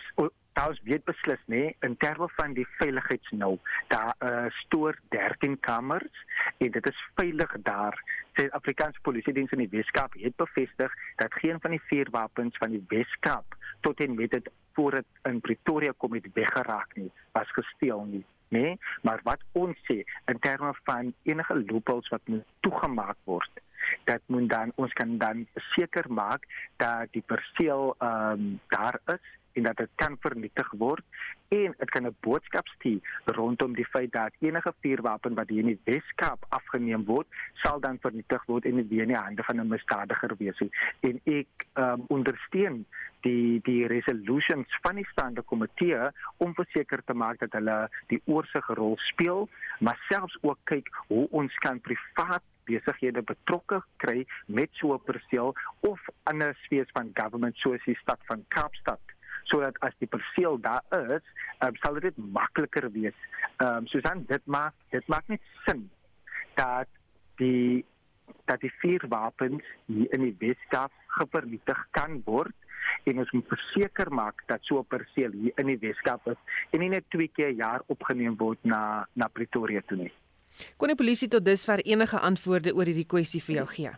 J: ons weet beslis nê in terme van die veiligheidsnou daar uh, stoor 13 kamers en dit is veilig daar. Sê Afrikaanse polisie diens in die Weskaap het bevestig dat geen van die vier wapens van die Weskaap tot en met dit voor dit in Pretoria kom het weggeraak nie was gesteel nie nê? Maar wat ons sê in terme van enige loopholes wat moet toegemaak word dat moet dan ons kan dan seker maak dat die perseel ehm um, daar is en dat dit kan vernietig word en dit kan 'n boodskap stuur rondom die feit dat enige vuurwapen wat hier in die Weskaap afgeneem word, sal dan vernietig word en weer in die hande van 'n misdadiger wees. En ek um, ondersteun die die resolutions van die staande komitee om verseker te maak dat hulle die oorsigrol speel, maar selfs ook kyk hoe ons kan privaat besighede betrokke kry met so 'n perseel of ander spesies van government soos die stad van Kaapstad sodat as die perseel daar is, um, sal dit makliker wees. Ehm um, Susan, dit maak dit maak net sin dat die dat die vier wapens hier in die Weskaap gevernietig kan word en ons moet verseker maak dat so 'n perseel hier in die Weskaap is en nie net twee keer per jaar opgeneem word na na Pretoria toe nie.
B: Kon die polisie tot dusver enige antwoorde oor hierdie kwessie vir jou gee?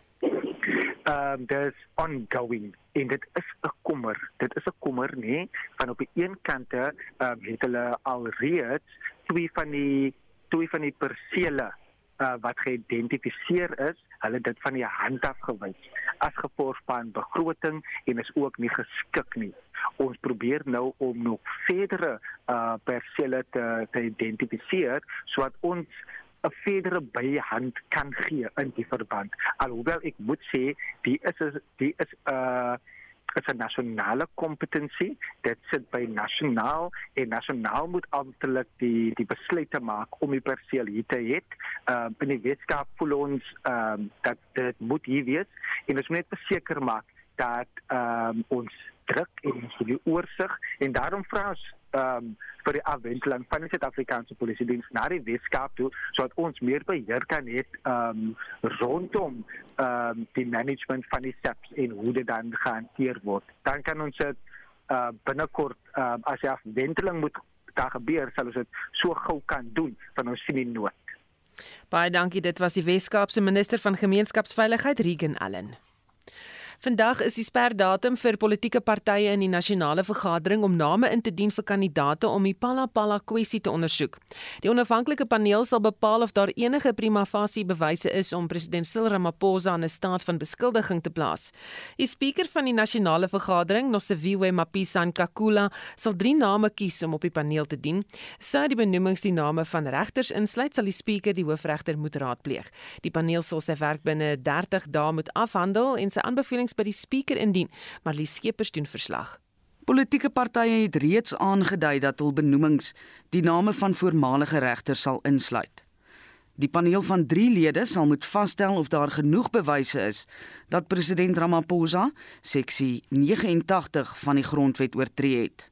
J: Ehm um, dis ongoing en dit is 'n kommer. Dit is 'n kommer nê van op die een kante ehm um, het hulle alreeds twee van die twee van die persele uh, wat geïdentifiseer is, hulle dit van die hand af gewys as gevolg van begroting en is ook nie geskik nie. Ons probeer nou om nog verdere uh, persele te, te identifiseer sodat ons 'n verdere byhand kan gee in die verband. Alhoewel ek moet sê die is die is 'n uh, is 'n nasionale kompetensie. Dit sit by nasionaal en nasionaal moet amptelik die die besluite maak om die perseel hier te hê. Ehm uh, in die wetenskap voel ons ehm um, dat dit moet hier wees en ons moet net beseker maak dat ehm um, ons druk en ons die oorsig en daarom vra ons ehm um, vir die afwenteling van die Suid-Afrikaanse Polisie Diens na die Weskaap toe sodat ons meer beheer kan hê ehm um, rondom ehm um, die management van die SAPS en hoe dit dan gehanteer word. Dan kan ons dit uh, binnekort uh, as die afwenteling moet daar gebeur sal ons dit so gou kan doen van ons sien die nood.
B: Baie dankie dit was die Weskaapse minister van gemeenskapsveiligheid Regan Allen. Vandag is die sperdatum vir politieke partye in die nasionale vergadering om name in te dien vir kandidate om die Palapala kwessie te ondersoek. Die onafhanklike paneel sal bepaal of daar enige prima facie bewyse is om president Cyril Ramaphosa in 'n staat van beskuldiging te plaas. Die spreker van die nasionale vergadering, Nosiviwe Mapisa Nkakula, sal drie name kies om op die paneel te dien. Sou die benoemings die name van regters insluit, sal die spreker die hoofregter moet raadpleeg. Die paneel sal sy werk binne 30 dae moet afhandel en sy aanbevelings by die spreker indien, maar Lie Skeepers doen verslag.
K: Politieke partye het reeds aangedui dat hul benoemings die name van voormalige regters sal insluit. Die paneel van 3 lede sal moet vasstel of daar genoeg bewyse is dat president Ramaphosa seksie 89 van die grondwet oortree het.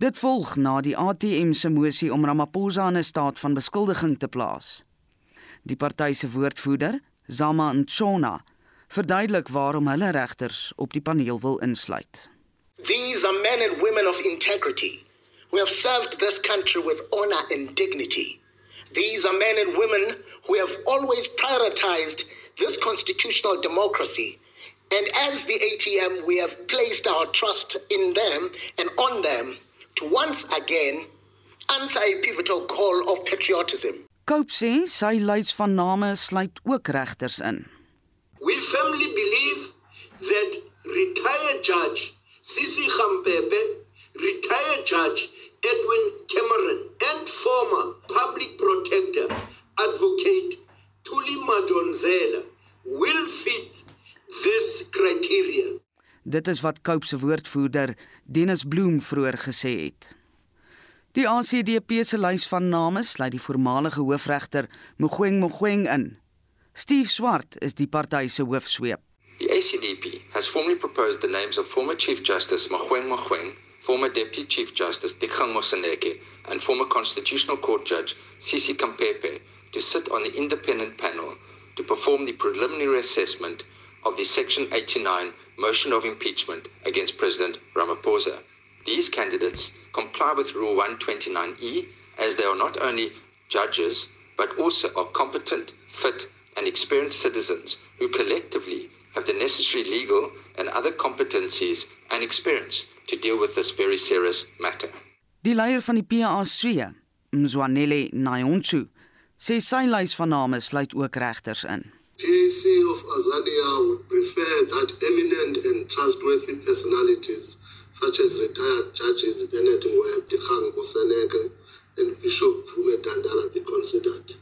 K: Dit volg na die ATM se mosie om Ramaphosa in 'n staat van beskuldiging te plaas. Die party se woordvoerder, Zama Ntshona, verduidelik waarom hulle regters op die paneel wil insluit.
L: These are men and women of integrity who have served this country with honor and dignity. These are men and women who have always prioritized this constitutional democracy. And as the ATM, we have placed our trust in them and on them to once again answer a pivotal call of patriotism.
K: Cope sê sy lys van name sluit ook regters in.
L: We firmly believe that retired Judge Sisi Khampepe, retired Judge Edwin Cameron, and former Public Protector Advocate Tuli Madonzela will fit this criteria.
K: Dit is wat Cope se woordvoerder Dennis Bloem vroeër gesê het. Die ACDP se lys van name sluit die voormalige hoofregter Mogoeng Mogoeng in. Steve Swart is die party se hoofsweep.
M: The ACDP has formally proposed the names of former Chief Justice Magweng Magweng, former Deputy Chief Justice Dikgang Moseneke, and former Constitutional Court Judge Sisi Kampepe to sit on the independent panel to perform the preliminary assessment of the Section 89 motion of impeachment against President Ramaphosa. These candidates comply with Rule 129E as they are not only judges but also are competent, fit, and experienced citizens who collectively have the necessary legal and other competencies and experience to deal with this very serious matter.
K: Die leier van die PAC, Mzwanele Nayonchu, sê sy lys van name sluit ook regters in.
N: PAC of Azania would prefer that eminent and trustworthy personalities such as retired judges Bennett Ngweb, Dikgang Moseneke and Bishop Fume Dandala be considered.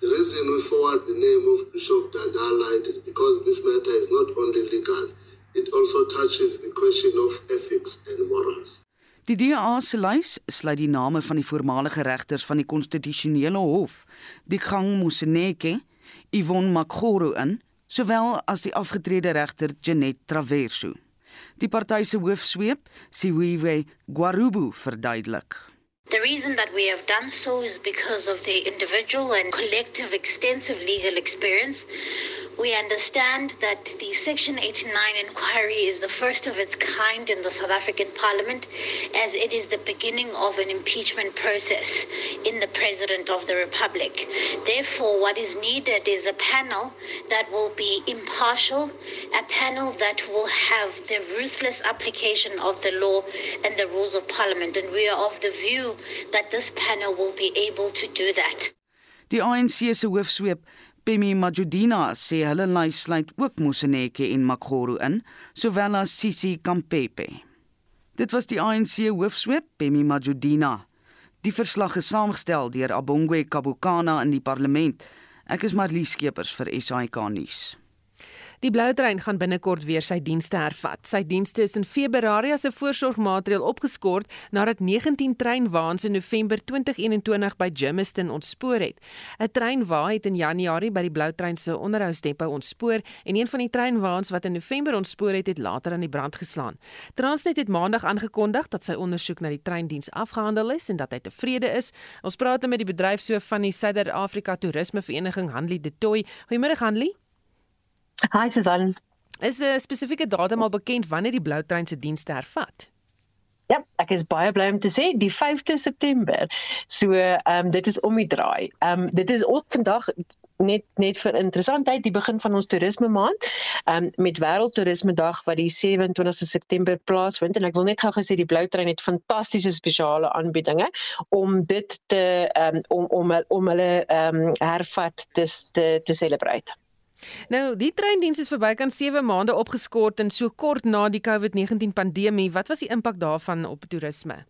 N: The reason we forward the name of Bishop Dandala is because this matter is not only legal, it also touches the question of ethics and morals.
K: Die DA se lys sluit die name van die voormalige regters van die konstitusionele hof, Dikgang Moseneke, Yvonne Makgoro in, sowel as die afgetrede regter Janet Traverso. Die party se hoofsweep, Siwewe Gwarubu, verduidelik.
O: The reason that we have done so is because of the individual and collective extensive legal experience. We understand that the Section 89 inquiry is the first of its kind in the South African Parliament, as it is the beginning of an impeachment process in the President of the Republic. Therefore, what is needed is a panel that will be impartial, a panel that will have the ruthless application of the law and the rules of Parliament. And we are of the view that this panel will be able to do that.
K: Die ANC se hoofsweep Pemi Majudina sê hulle lys sluit ook Moseneke en Makgoro in, sowel as Sisi Kampepe. Dit was die ANC hoofsweep Pemi Majudina. Die verslag is saamgestel deur Abongwe Kabukana in die parlement. Ek is Marlie Skeepers vir SAK nuus.
B: Die blou trein gaan binnekort weer sy dienste hervat. Sy dienste is in Februarie as 'n voorsorgmaatreël opgeskort nadat 19 treinwaans in November 2021 by Germiston ontspoor het. 'n Treinwa het in Januarie by die blou trein se onderhoudsdepot ontspoor en een van die treinwaans wat in November ontspoor het, het later aan die brand geslaan. Transnet het Maandag aangekondig dat sy ondersoek na die treindiens afgehandel is en dat hy tevrede is. Ons praat met die bedryfshoof van die Suider-Afrika Toerisme Vereniging, Hanlie De Tooy. Goeiemôre Hanlie.
P: Hi Susan.
B: Is 'n spesifieke datum al bekend wanneer die blou trein se dienste hervat?
P: Ja, ek is baie bly om te sê die 5de September. So, ehm um, dit is om die draai. Ehm um, dit is ook vandag net net vir interessantheid die begin van ons toerisme maand. Um, met Wêreldtoerisme Dag wat die 27ste September plaasvind en ek wil net gou gesê die blou trein het fantastiese spesiale aanbiedinge om dit te um, om om om hulle ehm um, hervat te te, te celebrate.
B: Nou, die treindiens is verby kan 7 maande opgeskort en so kort na die COVID-19 pandemie. Wat was die impak daarvan op toerisme?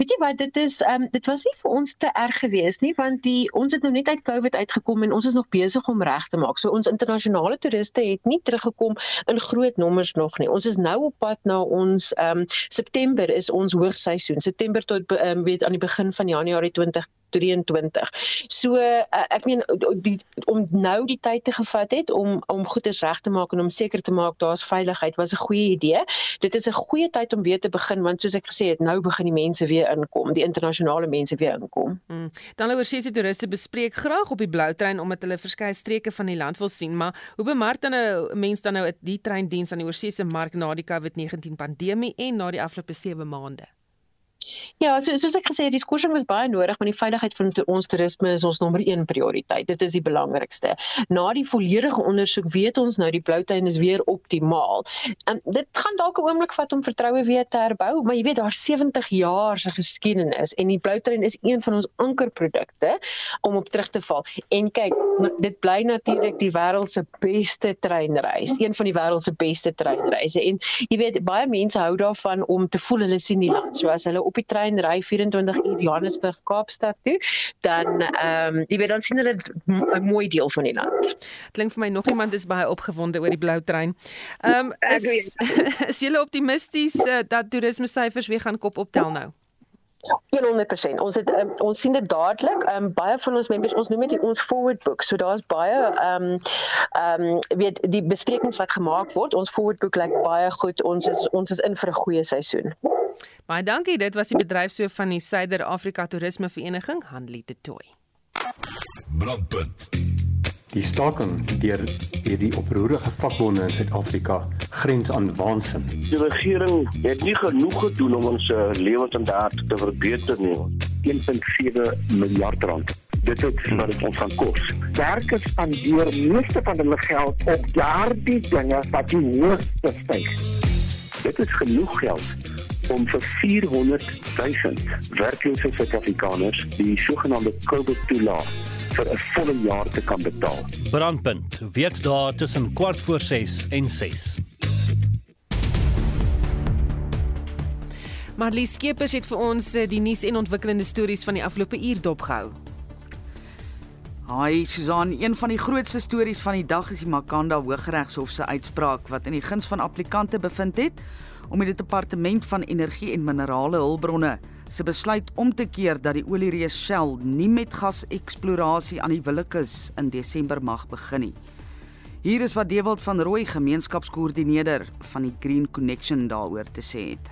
P: Weet jy wat dit is ehm um, dit was nie vir ons te erg geweest nie want die ons het nou net uit Covid uitgekom en ons is nog besig om reg te maak. So ons internasionale toeriste het nie teruggekom in groot nommers nog nie. Ons is nou op pad na ons ehm um, September is ons hoogseisoen. September tot ehm um, weet aan die begin van Januarie 20 23. So uh, ek meen die om nou die tyd te gevat het om om goeders reg te maak en om seker te maak daar's veiligheid was 'n goeie idee. Dit is 'n goeie tyd om weer te begin want soos ek gesê het, nou begin die mense weer inkom, die internasionale mense weer inkom.
B: Hmm. Dan oor sê se toeriste bespreek graag op die blou trein omdat hulle verskeie streke van die land wil sien, maar hoe bemark dan nou mense dan nou die treindiens aan die oorseese mark na die COVID-19 pandemie en na die afgelope 7 maande?
P: Ja, so, soos ek gesê het, die skorsing was baie nodig want die veiligheid van ons toerisme is ons nommer 1 prioriteit. Dit is die belangrikste. Na die volledige ondersoek weet ons nou die bloutuin is weer optimaal. En dit gaan dalk 'n oomblik vat om vertroue weer te herbou, maar jy weet daar 70 jaar se geskiedenis en die bloutuin is een van ons ankerprodukte om op terug te val. En kyk, dit bly natuurlik die wêreld se beste treinreis, een van die wêreld se beste treinreise. En jy weet baie mense hou daarvan om te voel hulle sien die land. So as hulle op die trein ry 24 uur Johannesburg Kaapstad toe, dan ehm um, jy weet dan sien hulle 'n mooi deel van die land.
B: Klink vir my nog iemand is baie opgewonde oor die blou trein. Ehm um, is, is jy optimisties uh, dat toerisme syfers weer gaan kop optel nou?
P: 100%. Ons het um, ons sien dit dadelik. Ehm um, baie van ons members, ons noem dit ons forward book. So daar's baie ehm um, ehm um, weet die besprekings wat gemaak word. Ons forward book lyk baie goed. Ons is ons is in vir 'n goeie seisoen.
B: Baie dankie. Dit was die bedryfshoof van die Suider-Afrika Toerisme Vereniging, Hanlie de Tooi.
A: Brandpunt.
Q: Die staking deur hierdie oproerige vakbonde in Suid-Afrika grens aan waansin.
G: Die regering het nie genoeg gedoen om ons eh, lewensstandaard te verbeter nie. 1.7 miljard rand. Dit is wat dit ons gaan kos.
R: Werkers spandeer meeste van hulle geld op daardie dinge wat die hoogste styg.
G: Dit is genoeg geld om vir 400 000 werklose Suid-Afrikaners die sogenaamde COVID-toelaag vir 'n volle jaar te kan betaal.
S: Brandpunt, werkdae tussen kwart voor 6 en 6.
B: Marlie Skeepers het vir ons eh, die nuus en ontwikkelende stories van die afgelope uur dopgehou.
K: Hi Susan, een van die grootste stories van die dag is die Makanda Hooggeregshof se uitspraak wat in die guns van applikante bevind het om die departement van energie en minerale hulpbronne se besluit om te keer dat die oliereus Shell nie met gaseksplorasie aan die Willekeus in Desember mag begin nie. Hier is wat Dewald van Rooi gemeenskapskoördineerder van die Green Connection daaroor te sê het.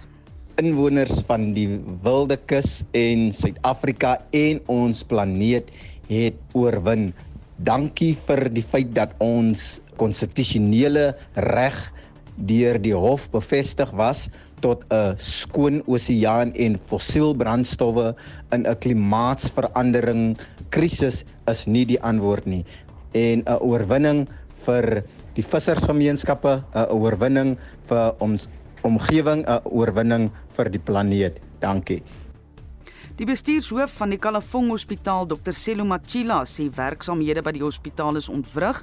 C: Inwoners van die Wilde Kus en Suid-Afrika en ons planeet het oorwin. Dankie vir die feit dat ons konstitusionele reg deur die hof bevestig was tot 'n skoon oseaan en fossielbrandstowwe in 'n klimaatsverandering krisis is nie die antwoord nie. En 'n oorwinning vir die vissersgemeenskappe 'n oorwinning vir ons omgewing 'n oorwinning vir die planeet. Dankie
K: Die bestuurshoof van die Kalafong Hospitaal, Dr. Selo Machila, sê werksamehede by die hospitaal is ontwrig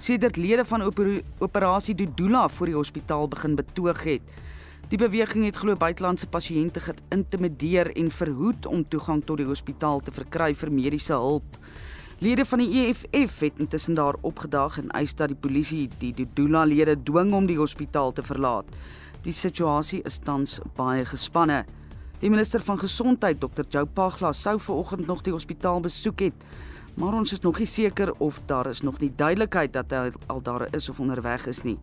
K: sedert lede van oper operasie Dudula voor die hospitaal begin betoog het. Die beweging het glo buitelandse pasiënte geïntimideer en verhoed om toegang tot die hospitaal te verkry vir mediese hulp. Lede van die EFF het intussen daar opgedaag en eis dat die polisie die Dudula-lede dwing om die hospitaal te verlaat. Die situasie is tans baie gespanne. Die minister van gesondheid, Dr. Joe Pagla, sou vanoggend nog die hospitaal besoek het, maar ons is nog nie seker of daar is nog nie duidelikheid dat hy al daar is of onderweg is nie.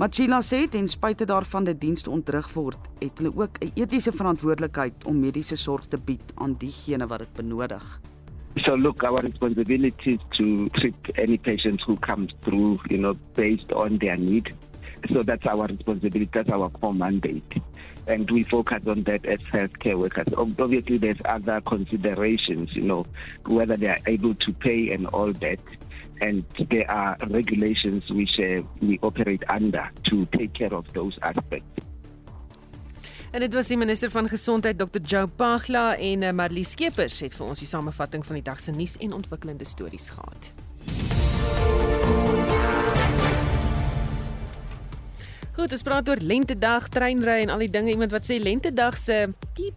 K: Machila sê ten spyte daarvan dat dienste ontdrug word, het hulle ook 'n etiese verantwoordelikheid om mediese sorg te bied aan diegene wat dit benodig.
G: So look, our responsibility is to treat any patients who come through, you know, based on their need. So that's our responsibility, that's our core mandate. And we focus on that as healthcare workers. Obviously, there's other considerations, you know, whether they are able to pay and all that. And there are regulations which uh, we operate under to take care of those aspects.
B: En dit was die minister van gesondheid Dr. Joe Pagla en uh, Marlie Skeepers het vir ons die samevatting van die dag se nuus en ontwikkelende stories gehad. Goed, ons praat oor lentedag, treinry en al die dinge. Iemand wat sê lentedag se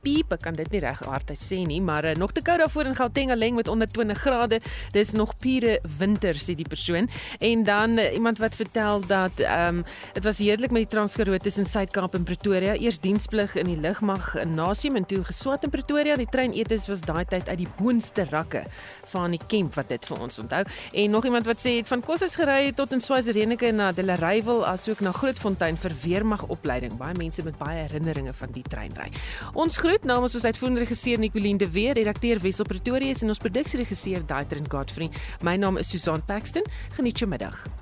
B: piep, kan dit nie reg hard sê nie, maar uh, nog te koud daarvoor in Gauteng alleen met onder 20 grade. Dis nog pure winter sê die persoon. En dan uh, iemand wat vertel dat ehm um, dit was heerlik met die Transkaroo tussen Suid-Kaap en Pretoria. Eers diensplig in die lugmag in Nasium en toe geswat in Pretoria. Die trein etes was daai tyd uit die boonste rakke van die kamp wat dit vir ons onthou. En nog iemand wat sê het van Kosses gery tot in Swazirenike na Delareyville asook na Grootfontein vir weermagopleiding. Baie mense met baie herinneringe van die treinry. Ons groet namens ons uitvoerende regisseur Nicoline de Weer, redakteur Wessel Pretorius en ons produksieregisseur Daitrin Godfrey. My naam is Susan Paxton. Geniet jou middag.